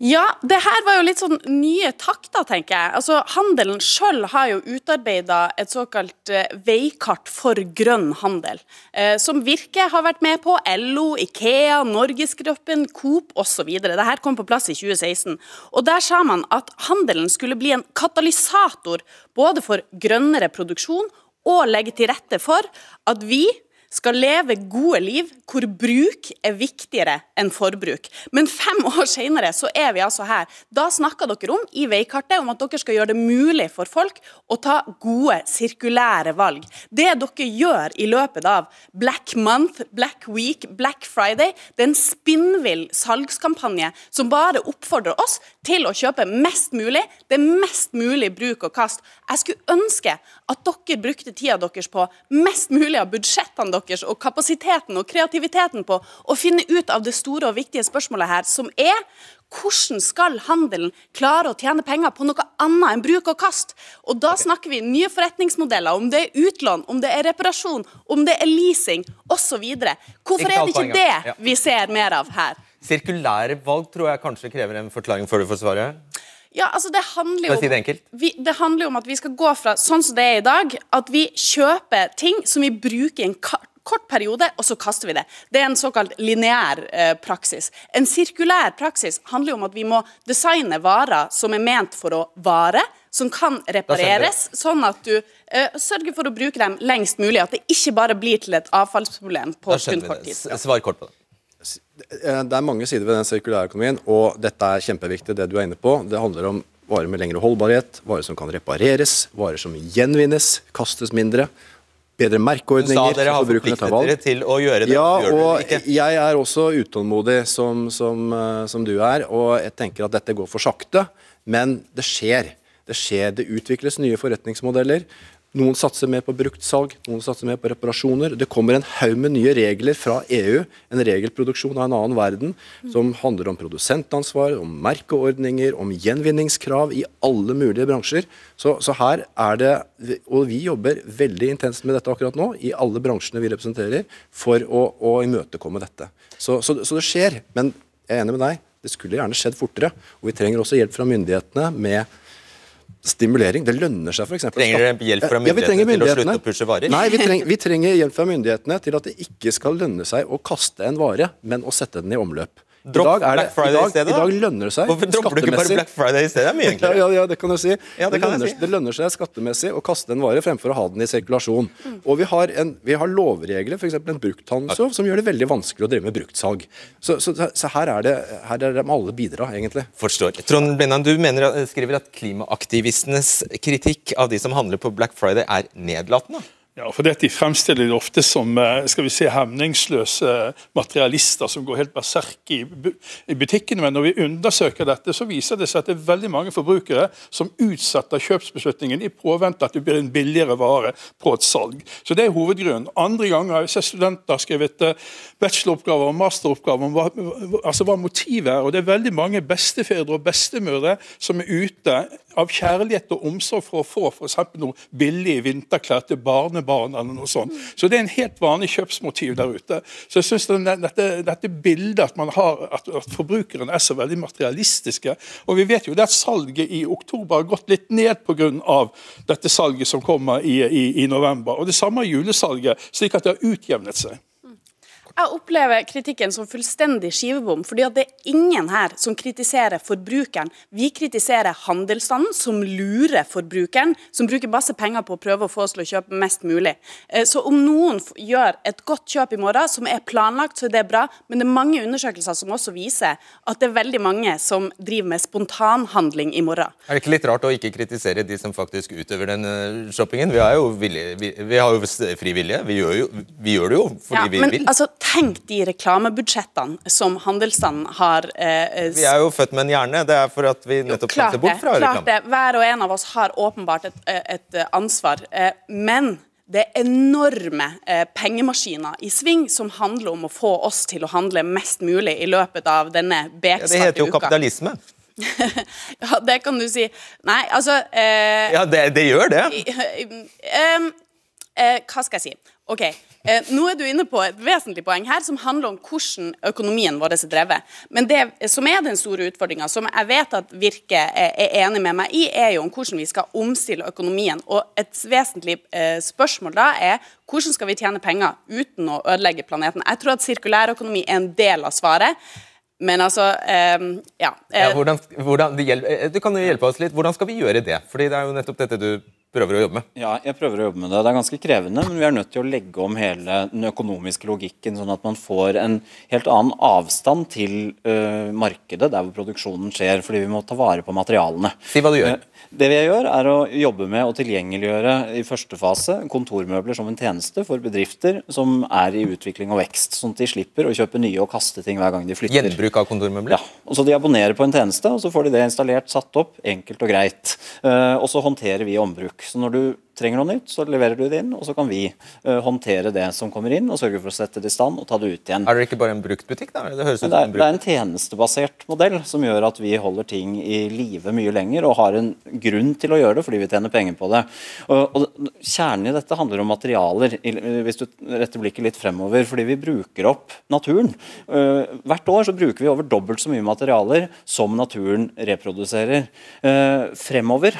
Ja, det her var jo litt sånn nye takter, tenker jeg. Altså, Handelen sjøl har jo utarbeida et såkalt eh, veikart for grønn handel, eh, som Virke har vært med på. LO, Ikea, Norgesgruppen, Coop osv. Dette kom på plass i 2016. Og Der sa man at handelen skulle bli en katalysator både for grønnere produksjon og legge til rette for at vi skal leve gode liv hvor bruk er viktigere enn forbruk. Men fem [laughs] år senere så er vi altså her. Da snakker dere om i veikartet om at dere skal gjøre det mulig for folk å ta gode, sirkulære valg. Det dere gjør i løpet av Black Month, Black Week, Black Friday, det er en spinnvill salgskampanje som bare oppfordrer oss til å kjøpe mest mulig. Det er mest mulig bruk og kast. Jeg skulle ønske at dere brukte tida deres på mest mulig av budsjettene deres og kapasiteten og kreativiteten på å finne ut av det store og viktige spørsmålet her, som er hvordan skal handelen klare å tjene penger på noe annet enn bruk og kast? Og Da snakker vi nye forretningsmodeller, om det er utlån, om det er reparasjon, om det er leasing osv. Hvorfor er det ikke det vi ser mer av her? Sirkulære valg tror jeg kanskje krever en forklaring før du får svaret. Ja, altså det handler, si det, vi, det handler om at vi skal gå fra sånn som det er i dag, at vi kjøper ting som vi bruker i en kort periode, og så kaster vi det. Det er en såkalt lineær eh, praksis. En sirkulær praksis handler jo om at vi må designe varer som er ment for å vare, som kan repareres, sånn at du eh, sørger for å bruke dem lengst mulig. At det ikke bare blir til et avfallsproblem på kun kort tid. Svar kort på det. Eh, det er mange sider ved den sirkulære økonomien, og dette er kjempeviktig, det du er inne på. Det handler om varer med lengre holdbarhet, varer som kan repareres, varer som gjenvinnes, kastes mindre bedre merkeordninger. Du sa dere har forpliktet dere til å gjøre det. Ja, og jeg er også utålmodig som, som, eh, som, du er, og jeg tenker at dette går for sakte. Men det skjer. Det skjer, det utvikles nye forretningsmodeller. Noen satser mer på bruktsalg, noen satser mer på reparasjoner. Det kommer en haug med nye regler fra EU, en regelproduksjon av en annen verden, som handler om produsentansvar, om merkeordninger, om gjenvinningskrav i alle mulige bransjer. Så, så, her er det Og vi jobber veldig intenst med dette akkurat nå, i alle bransjene vi representerer, for å, å imøtekomme dette. Så, så, så det skjer. Men jeg er enig med deg, det skulle gjerne skjedd fortere. Og vi trenger også hjelp fra myndighetene med Stimulering. Det lønner seg f.eks. Trenger dere hjelp fra myndighetene, ja, til å slutte å pushe varer? Nei, vi trenger, vi trenger hjelp fra myndighetene til at det ikke skal lønne seg å kaste en vare, men å sette den i omløp. Dropp Black Friday i, stedet, I dag lønner det seg Hvorfor dropper du ikke bare Black Friday i stedet? Det er mye [laughs] enklere. Ja, ja, det kan du si. Ja, det, det, lønner, si. det, lønner, seg skattemessig å kaste en vare fremfor å ha den i sirkulasjon. Mm. Og vi har, en, vi har lovregler, f.eks. en brukthandelslov, som gjør det veldig vanskelig å drive med bruktsalg. Så, så, så her, er det, her er de alle bidra, egentlig. Forstår. Trond Blindheim, du mener, skriver at klimaaktivistenes kritikk av de som handler på Black Friday, er nedlatende? Ja, for De fremstiller det ofte som eh, skal vi si, hemningsløse materialister som går helt berserk i butikkene. Men når vi undersøker dette, så viser det seg at det er veldig mange forbrukere som utsetter kjøpsbeslutningen i påvente at det blir en billigere vare på et salg. Så Det er hovedgrunnen. Andre ganger har jeg sett studenter skrevet eh, bacheloroppgaver og masteroppgaver om hva, altså hva motivet er. og Det er veldig mange bestefedre og bestemødre som er ute av kjærlighet og omsorg for å få f.eks. noe billig vinterklær til barn barnebarn eller noe sånt. Så det er en helt vanlig kjøpsmotiv der ute. Så jeg synes dette, dette bildet at, man har, at, at forbrukerne er så veldig materialistiske Og vi vet jo det at salget i oktober har gått litt ned pga. dette salget som kommer i, i, i november. Og det samme er julesalget, slik at det har utjevnet seg. Jeg opplever kritikken som fullstendig skivebom, fordi at det er ingen her som kritiserer forbrukeren. Vi kritiserer handelsstanden, som lurer forbrukeren, som bruker masse penger på å prøve å få oss til å kjøpe mest mulig. Eh, Så om noen gjør et godt kjøp i morgen, som er planlagt, så er det bra. Men det er mange undersøkelser som også viser at det er veldig mange som driver med spontanhandling i morgen. Er det ikke litt rart å ikke kritisere de som faktisk utøver den eh, shoppingen? Vi, jo villige, vi, vi har jo fri vilje. Vi gjør, jo, vi gjør det jo fordi Ja, vi men vil. altså, tenk de reklamebudsjettene som handelsstanden har eh, Vi er jo født med en hjerne. Det er for at vi nettopp Klart det. bort fra klart reklame. det. Hver og en av oss har åpenbart et, et ansvar. eh, Men det er enorme eh, pengemaskiner i sving som handler om å få oss til å handle mest mulig i løpet av denne Ja, det heter jo uka. kapitalisme. [laughs] Ja, det kan du si. Nei, altså eh, Ja, det, det gjør det. Em, [laughs] eh, hva skal jeg si? Ok, eh, Nå er du inne på et vesentlig poeng her som handler om hvordan økonomien vår er drevet. Men det som er den store utfordringa, som jeg vet at Virke er, enig med meg i, er jo om hvordan vi skal omstille økonomien. Og et vesentlig eh, spørsmål da er hvordan skal vi tjene penger uten å ødelegge planeten. Jeg tror at sirkulærøkonomi er en del av svaret. Men altså eh, Ja. eh, Ja, hvordan, hvordan, hjel- eh, du kan jo hjelpe oss litt. Hvordan skal vi gjøre det? Fordi det er jo nettopp dette du prøver å jobbe med. Ja, jeg prøver å jobbe med det. Det er ganske krevende, men vi er nødt til å legge om hele den økonomiske logikken, sånn at man får en helt annen avstand til uh, markedet, der hvor produksjonen skjer, fordi vi må ta vare på materialene. Si hva du gjør. Eh, Det vi gjør, er å jobbe med å tilgjengeliggjøre i første fase kontormøbler som en tjeneste for bedrifter som er i utvikling og vekst, sånn at de slipper å kjøpe nye og kaste ting hver gang de flytter. Gjenbruk av kontormøbler. Ja, og så De abonnerer på en tjeneste, og så får de det installert, satt opp, enkelt og greit. Uh, og så håndterer vi ombruk. Så når du trenger noe nytt, så leverer du det inn, og så kan vi eh, håndtere det som kommer inn, og sørge for å sette det i stand og ta det ut igjen. Er det ikke bare en bruktbutikk, da? Det høres ut som det, er, en det er en tjenestebasert modell som gjør at vi holder ting i live mye lenger og har en grunn til å gjøre det fordi vi tjener penger på det. Og, og Kjernen i dette handler om materialer, hvis du retter blikket litt fremover. Fordi vi bruker opp naturen. Eh, hvert år så bruker vi over dobbelt så mye materialer som naturen reproduserer. Eh, fremover,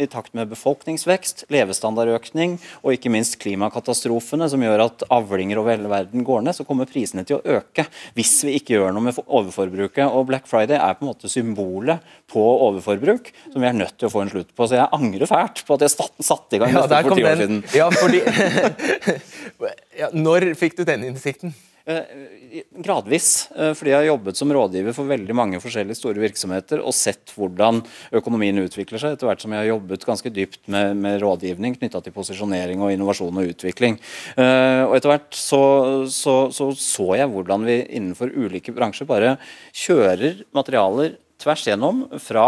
i takt med befolkningsvekst, levestandardøkning og ikke minst klimakatastrofene som gjør at avlinger over hele verden går ned, så kommer prisene til å øke hvis vi ikke gjør noe med overforbruket. Og Black Friday er på en måte symbolet på overforbruk som vi er nødt til å få en slutt på. Så jeg angrer fælt på at jeg satt- satte i gang Ja, dette for ti år siden. Ja, fordi... [laughs] ja, når fikk du den innsikten? Eh, Gradvis, eh, fordi jeg har jobbet som rådgiver for veldig mange forskjellige store virksomheter og sett hvordan økonomien utvikler seg, etter hvert som jeg har jobbet ganske dypt med, med rådgivning knytta til posisjonering og innovasjon og utvikling. Eh, og etter hvert så, så, så så jeg hvordan vi innenfor ulike bransjer bare kjører materialer tvers gjennom, fra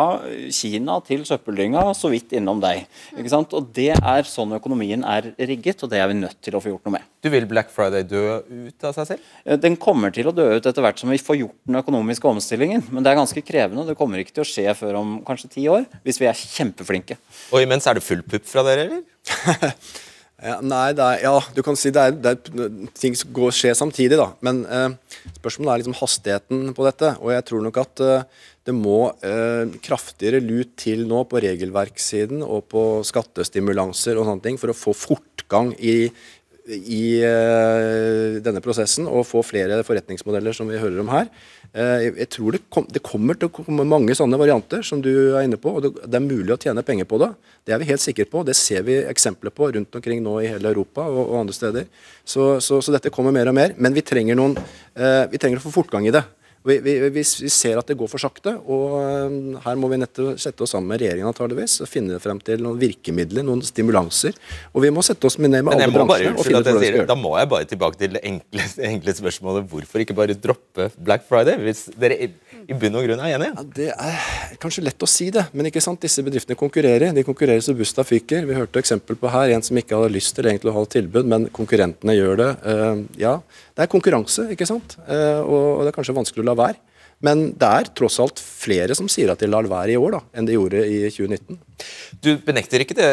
Kina til søppeldynga, så vidt innom deg. Ikke sant? Og Det er sånn økonomien er rigget, og det er vi nødt til å få gjort noe med. Du vil Black Friday dø ut av seg selv? Eh, Den kommer til å dø ut etter hvert som vi får gjort den økonomiske omstillingen. Men det er ganske krevende, og det kommer ikke til å skje før om kanskje ti år, hvis vi er kjempeflinke. Og imens er det full pupp fra dere, eller? [laughs] Ja, nei, det er, ja, du kan si det er, det er ting som går, skjer samtidig, da. Men eh, spørsmålet er liksom hastigheten på dette. Og jeg tror nok at eh, det må eh, kraftigere lut til nå på regelverkssiden og på skattestimulanser og sånne ting for å få fortgang i, i eh, denne prosessen og få flere forretningsmodeller som vi hører om her. Eh, jeg tror det, kom, det kommer til å komme mange sånne varianter som du er inne på, og det, det er mulig å tjene penger på det. Det er vi helt sikre på. Det ser vi eksempler på rundt omkring nå i hele Europa og, og andre steder. Så, så, så dette kommer mer og mer. Men vi trenger, noen, eh, vi trenger å få fortgang i det. Vi, vi, vi, ser at det går for sakte, og eh, her må vi nettopp sette oss sammen med regjeringen antageligvis, og finne frem til noen virkemidler, noen stimulanser. Og vi må sette oss ned med Men alle må bare, bransjene og finne ut hvordan vi skal gjøre Da må jeg bare tilbake til det enkle, enkle spørsmålet. Hvorfor ikke bare droppe Black Friday, hvis dere i, i bunn og grunn er enige? Det er kanskje lett å si det, men ikke sant? disse bedriftene konkurrerer. De konkurrerer så busta fyker. Vi hørte eksempel på her, en som ikke hadde lyst til egentlig å ha tilbud, men konkurrentene gjør det. Eh, ja, det er konkurranse, ikke sant? Eh, og det er kanskje vanskelig å la være. Men det er tross alt flere som sier at de lar være i år, da, enn de gjorde i 2019. Du benekter ikke det,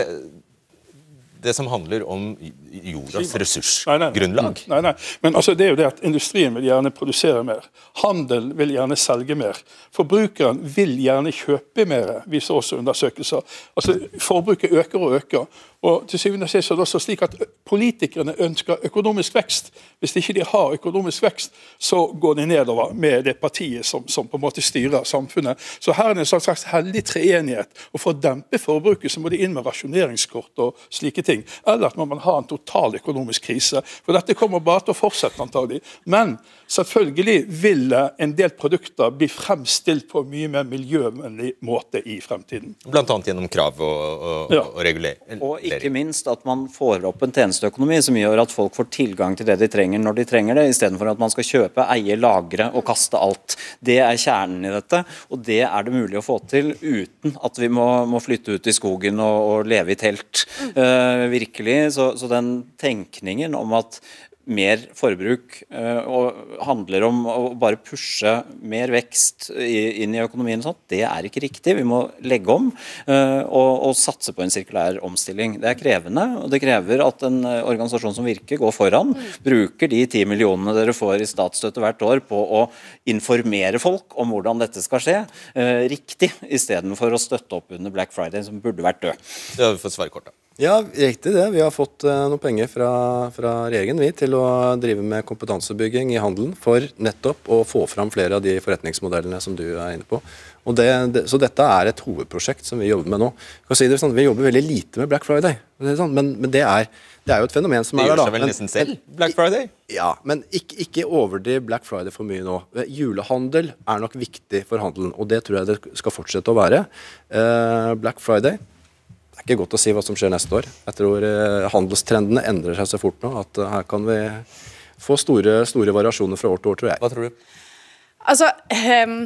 det som handler om jordas ressursgrunnlag? Nei, nei. Men altså, det er jo det at industrien vil gjerne produsere mer. Handel vil gjerne selge mer. Forbrukeren vil gjerne kjøpe mer, viser også undersøkelser. Altså, Forbruket øker og øker. Og til syvende og sist er det også slik at Politikerne ønsker økonomisk vekst. Hvis ikke de har økonomisk vekst, så går de nedover med det partiet som, som på en måte styrer samfunnet. Så her er det en slags heldig treenighet. Og For å dempe forbruket så må de inn med rasjoneringskort og slike ting. Eller at man må ha en total økonomisk krise. For dette kommer bare til å fortsette, antagelig. Men selvfølgelig vil en del produkter bli fremstilt på en mye mer miljøvennlig måte i fremtiden. Blant annet gjennom krav og, og, Ja. og regulering. Og ikke minst at man får opp en tjenesteøkonomi som gjør at folk får tilgang til det de trenger når de trenger det, istedenfor at man skal kjøpe, eie, lagre og kaste alt. Det er kjernen i dette, og det er det mulig å få til uten at vi må, må flytte ut i skogen og, og leve i telt. Uh, virkelig. Så, så den tenkningen om at mer forbruk eh, og handler om å bare pushe mer vekst inn i økonomien, sånn, det er ikke riktig. Vi må legge om eh, og, og satse på en sirkulær omstilling. Det er krevende, og det krever at en eh, organisasjon som Virke går foran. Bruker de ti millionene dere får i statsstøtte hvert år på å informere folk om hvordan dette skal skje, riktig, istedenfor å støtte opp under Black Friday, som burde vært død. Det har vi fått svarekort, da. Ja, riktig det. Vi har fått eh, noen penger fra, fra regjeringen vi, til å drive med kompetansebygging i handelen for nettopp å få fram flere av de forretningsmodellene som du er inne på. Og det, det, så dette er et hovedprosjekt som vi jobber med nå. Kan si det sånn, Vi jobber veldig lite med Black Friday, sånn, men, men det, er, det er jo et fenomen som er der. gjør seg vel Men- nesten selv, Black Friday? Ja, men ikke, ikke overdriv Black Friday for mye nå. Eh, Julehandel er nok viktig for handelen, og det tror jeg det skal fortsette å være. Uh, Black Friday det ikke godt å si hva som skjer neste år. Jeg tror eh, handelstrendene endrer seg så fort nå at eh, her kan vi få store, store variasjoner fra år til år, tror jeg. Hva tror du? Altså, ehm,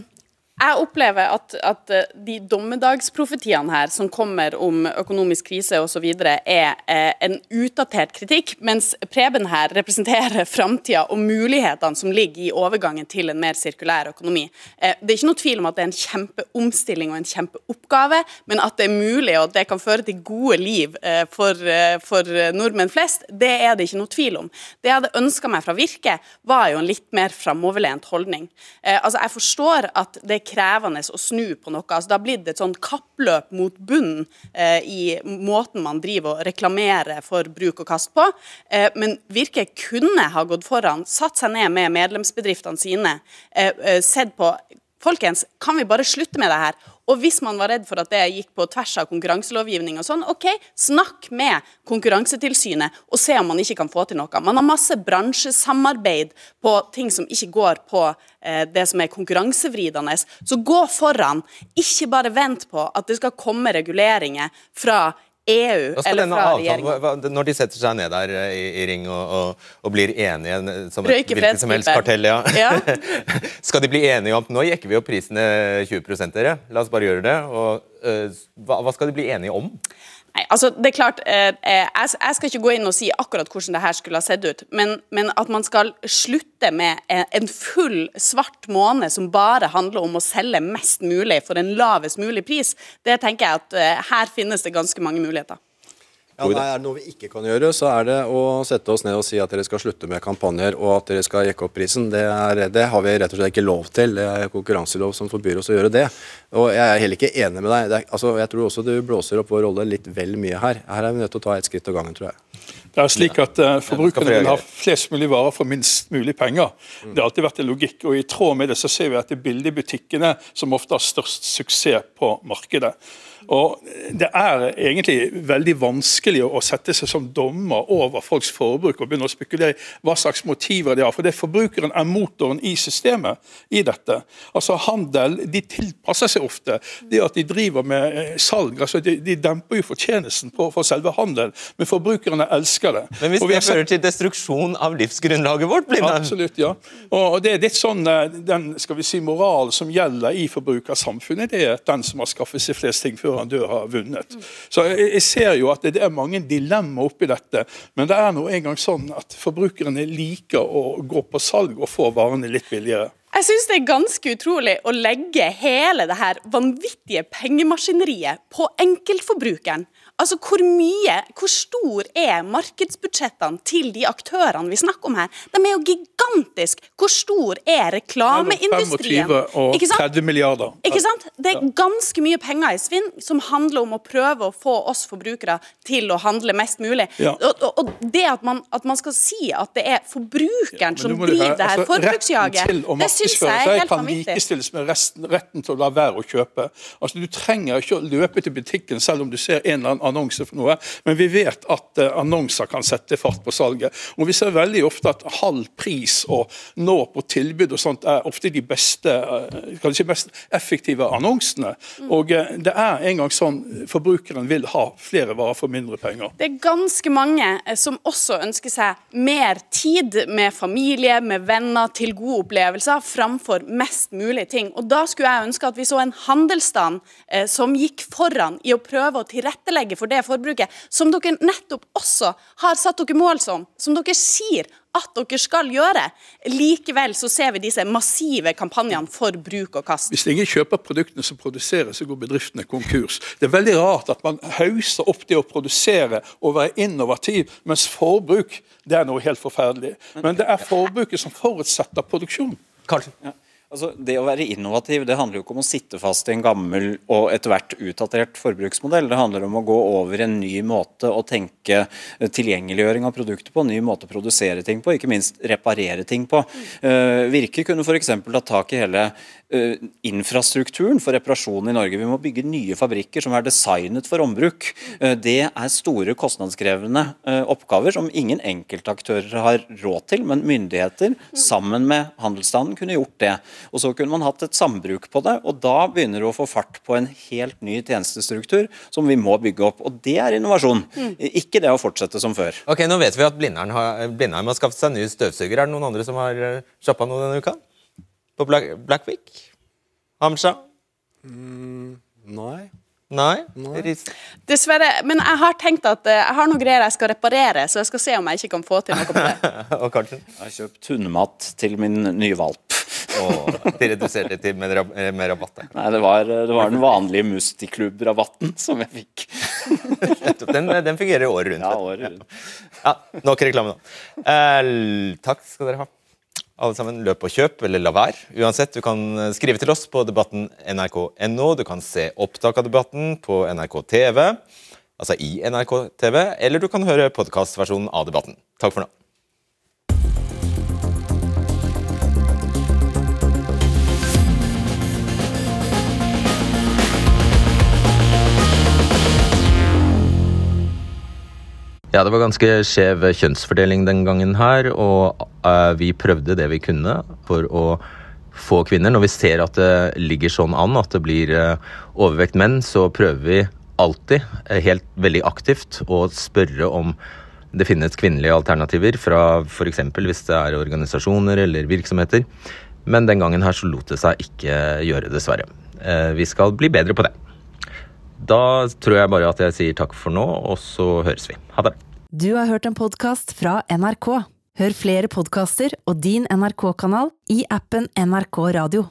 jeg opplever at, at eh, de dommedagsprofetiene her som kommer om økonomisk krise osv., er eh, en utdatert kritikk, mens Preben her representerer [laughs] framtida og mulighetene som ligger i overgangen til en mer sirkulær økonomi. Eh, det er ikke noe tvil om at det er en kjempeomstilling og en kjempeoppgave, men at det er mulig og at det kan føre til gode liv eh, for, eh, for nordmenn flest, det er det ikke noe tvil om. Det jeg hadde ønska meg fra Virke, var jo en litt mer framoverlent holdning. Eh, altså, jeg forstår at det krevende å snu på noe. Altså, det har blitt et sånn kappløp mot bunnen eh, i måten man driver og reklamerer for bruk og kast på. Eh, men Virke kunne ha gått foran, satt seg ned med medlemsbedriftene sine, eh, eh, sett på Folkens, kan vi bare slutte med det her? Og hvis man var redd for at det gikk på tvers av konkurranselovgivning og sånn, OK, snakk med Konkurransetilsynet og se om man ikke kan få til noe. Man har masse bransjesamarbeid på ting som ikke går på eh, det som er konkurransevridende. Så gå foran. Ikke bare vent på at det skal komme reguleringer fra EU eller fra hva, Når de setter seg ned der eh, i, i ring og, og, og blir enige som et hvilket som helst kartell, ja. Ja. [laughs] skal de bli enige om Nå jekker vi opp prisene 20 dere. La oss bare gjøre det. Og, uh, hva, hva skal de bli enige om? Nei, altså det er klart, eh, eh, jeg, jeg skal ikke gå inn og si akkurat hvordan det her skulle ha sett ut, men, men at man skal slutte med en, full svart måned som bare handler om å selge mest mulig for en lavest mulig pris, det tenker jeg at eh, her finnes det ganske mange muligheter. Ja, nei, er det noe vi ikke kan gjøre, så er det å sette oss ned og si at dere skal slutte med kampanjer og at dere skal jekke opp prisen. Det, er, det har vi rett og slett ikke lov til. Det er konkurranselov som forbyr oss å gjøre det. Og jeg er heller ikke enig med deg. Det er, altså, jeg tror også du blåser opp vår rolle litt vel mye her. Her er vi nødt til å ta et skritt av gangen, tror jeg. Det er slik at uh, Forbrukerne vil ha flest mulig varer for minst mulig penger. Det har alltid vært en logikk. og I tråd med det så ser vi at det er billigbutikkene som ofte har størst suksess på markedet. Og Det er egentlig veldig vanskelig å sette seg som dommer over folks forbruk og begynne å spekulere hva slags motiver de har. For det Forbrukeren er motoren i systemet i dette. Altså Handel de tilpasser seg ofte. Det at de driver med eh, salg, altså de, de demper jo fortjenesten på for selve handelen. men forbrukerne elsker det. Men hvis det fører til destruksjon av livsgrunnlaget vårt, blir det Absolutt, ja. Og det er litt sånn eh, den skal vi si, moral som gjelder i forbrukersamfunnet, det er den som har skaffet seg flest ting før han dør, har vunnet. Så jeg, jeg ser jo at det er mange dilemmaer oppi dette, men det er nå engang sånn at forbrukerne liker å gå på salg og få varene litt billigere. Jeg syns det er ganske utrolig å legge hele det her vanvittige pengemaskineriet på enkeltforbrukeren. Altså, hvor mye, hvor stor er markedsbudsjettene til de aktørene vi snakker om her? De er jo gigantisk. Hvor stor er reklameindustrien? 25 og Ikke sant? 30 milliarder. Ikke sant? Det er ganske mye penger i svinn som handler om å prøve å få oss forbrukere til å handle mest mulig. Ja. Og, og, det at man, at man skal si at det er forbrukeren ja, som driver det her altså, forbruksjaget, det syns jeg er helt kan vanvittig. likestilles med resten, retten til å la være å kjøpe. Altså, Du trenger ikke å løpe til butikken selv om du ser en eller annen annonse for noe, men vi vet at eh, annonser kan sette fart på salget. Og Vi ser veldig ofte at halv pris og nå på tilbud og sånt er ofte de beste, eh, kanskje mest effektive annonsene. Mm. Og eh, det er en gang sånn forbrukeren vil ha flere varer for mindre penger. Det er ganske mange som også ønsker seg mer tid med familie, med venner, til gode opplevelser, framfor mest mulig ting. Og Da skulle jeg ønske at vi så en handelsstand som gikk foran i å prøve å tilrettelegge for det forbruket, som dere nettopp også har satt dere mål som, som dere sier at dere skal gjøre. Likevel så ser vi disse massive kampanjene for bruk og kast. Hvis ingen kjøper produktene som produseres, så går bedriftene konkurs. Det er veldig rart at man hauser opp det å produsere og være innovativ, mens forbruk det er noe helt forferdelig. Men det er forbruket som forutsetter produksjon. Ja. Altså, det å være innovativ det handler jo ikke om å sitte fast i en gammel og etter hvert utdatert forbruksmodell. Det handler om å gå over en ny måte å tenke eh, tilgjengeliggjøring av produkter på, en ny måte å produsere ting på, ikke minst reparere ting på. Uh, Virke kunne f.eks. tatt tak i hele infrastrukturen for reparasjon i Norge. Vi må bygge nye fabrikker som er designet for ombruk. Uh, det er store kostnadskrevende uh, oppgaver som ingen enkeltaktører har råd til, men myndigheter sammen med handelsstanden kunne gjort det. Og Så kunne man hatt et sambruk på det, og da begynner det å få fart på en helt ny tjenestestruktur som vi må bygge opp. Og Det er innovasjon, ikke det å fortsette som før. Ok, Nå vet vi at Blindern har, Blindheim har skaffet seg ny støvsuger. Er det noen andre som har uh, noe denne uka? På Black, Blackwick? Hamsha? Nei. Nei? Nei. Dessverre. Men jeg har tenkt at eh, jeg har noen greier jeg skal reparere, så jeg skal se om jeg ikke kan få til noe på det. [laughs] Og Karlsen? Jeg har kjøpt hundemat til min nye valp. Og de reduserte til med, rab eh, med rabatt. Nei, det var, det var den vanlige Mustiklubb-rabatten som jeg fikk. Den, den fungerer året rundt. Ja, året rundt. Ja, nok reklame nå. Uh, takk skal dere ha. Alle sammen, løp og kjøp, eller la være. Uansett, du kan eh, skrive til oss på debatten nrk.no. Du kan se opptak av debatten på NRK TV, altså i NRK TV, eller du kan høre podkastversjonen av debatten. Takk for nå. Ja, det var ganske skjev kjønnsfordeling den gangen her, og uh, vi prøvde det vi kunne for å få kvinner. Når vi ser at det ligger sånn an, at det blir uh, overvekt menn, så prøver vi alltid, eh, helt veldig aktivt, å spørre om det finnes kvinnelige alternativer fra f.eks. hvis det er organisasjoner eller virksomheter. Men den gangen her så lot det seg ikke gjøre, dessverre. Vi skal bli bedre på det. Da tror jeg bare at jeg sier takk for nå, og så høres vi. Ha det. Du har hørt en podkast fra NRK. Hør flere podkaster og din NRK-kanal i appen NRK Radio.